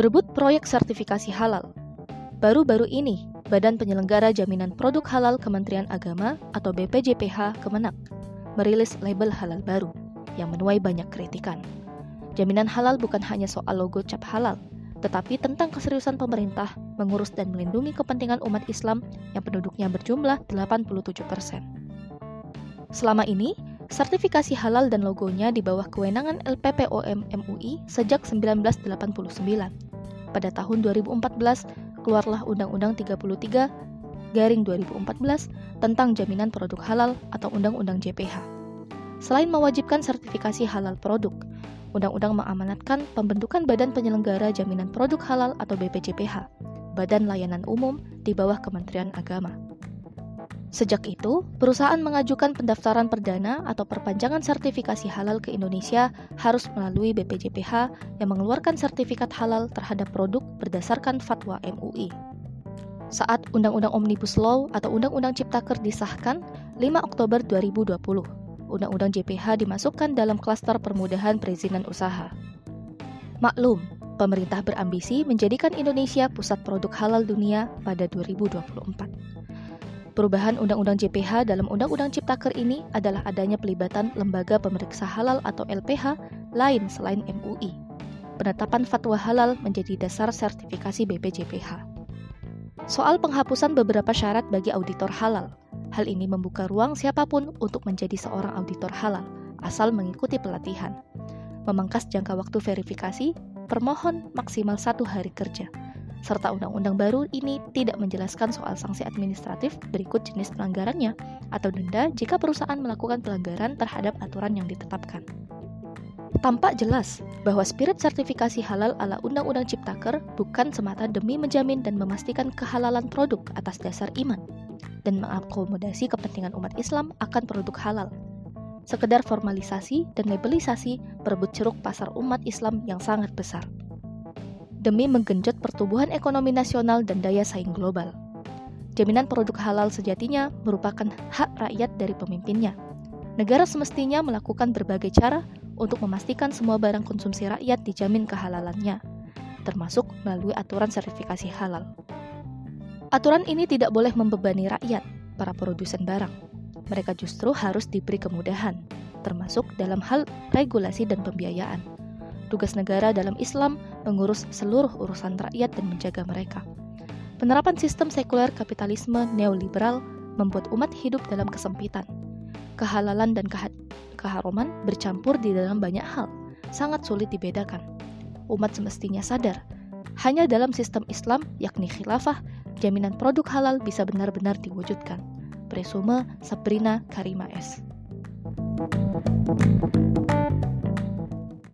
Berebut proyek sertifikasi halal. Baru-baru ini, Badan Penyelenggara Jaminan Produk Halal Kementerian Agama atau BPJPH Kemenak merilis label halal baru yang menuai banyak kritikan. Jaminan halal bukan hanya soal logo cap halal, tetapi tentang keseriusan pemerintah mengurus dan melindungi kepentingan umat Islam yang penduduknya berjumlah 87%. Selama ini, sertifikasi halal dan logonya di bawah kewenangan LPPOM MUI sejak 1989. Pada tahun 2014, keluarlah Undang-Undang 33 garing 2014 tentang jaminan produk halal atau Undang-Undang JPH. Selain mewajibkan sertifikasi halal produk, Undang-Undang mengamanatkan pembentukan Badan Penyelenggara Jaminan Produk Halal atau BPJPH, Badan Layanan Umum di bawah Kementerian Agama. Sejak itu, perusahaan mengajukan pendaftaran perdana atau perpanjangan sertifikasi halal ke Indonesia harus melalui BPJPH yang mengeluarkan sertifikat halal terhadap produk berdasarkan fatwa MUI. Saat Undang-Undang Omnibus Law atau Undang-Undang Ciptaker disahkan 5 Oktober 2020, Undang-Undang JPH dimasukkan dalam klaster permudahan perizinan usaha. Maklum, pemerintah berambisi menjadikan Indonesia pusat produk halal dunia pada 2024. Perubahan Undang-Undang JPH dalam Undang-Undang Ciptaker ini adalah adanya pelibatan Lembaga Pemeriksa Halal atau LPH lain selain MUI. Penetapan fatwa halal menjadi dasar sertifikasi BPJPH. Soal penghapusan beberapa syarat bagi auditor halal. Hal ini membuka ruang siapa pun untuk menjadi seorang auditor halal, asal mengikuti pelatihan. Memangkas jangka waktu verifikasi, permohon maksimal satu hari kerja serta undang-undang baru ini tidak menjelaskan soal sanksi administratif berikut jenis pelanggarannya atau denda jika perusahaan melakukan pelanggaran terhadap aturan yang ditetapkan. Tampak jelas bahwa spirit sertifikasi halal ala Undang-Undang Ciptaker bukan semata demi menjamin dan memastikan kehalalan produk atas dasar iman dan mengakomodasi kepentingan umat Islam akan produk halal. Sekedar formalisasi dan labelisasi perebut ceruk pasar umat Islam yang sangat besar demi menggenjot pertumbuhan ekonomi nasional dan daya saing global. Jaminan produk halal sejatinya merupakan hak rakyat dari pemimpinnya. Negara semestinya melakukan berbagai cara untuk memastikan semua barang konsumsi rakyat dijamin kehalalannya, termasuk melalui aturan sertifikasi halal. Aturan ini tidak boleh membebani rakyat, para produsen barang. Mereka justru harus diberi kemudahan, termasuk dalam hal regulasi dan pembiayaan. Tugas negara dalam Islam mengurus seluruh urusan rakyat dan menjaga mereka. Penerapan sistem sekuler kapitalisme neoliberal membuat umat hidup dalam kesempitan. Kehalalan dan keha keharuman bercampur di dalam banyak hal, sangat sulit dibedakan. Umat semestinya sadar, hanya dalam sistem Islam, yakni khilafah, jaminan produk halal bisa benar-benar diwujudkan. Presume Sabrina Karima S. thank you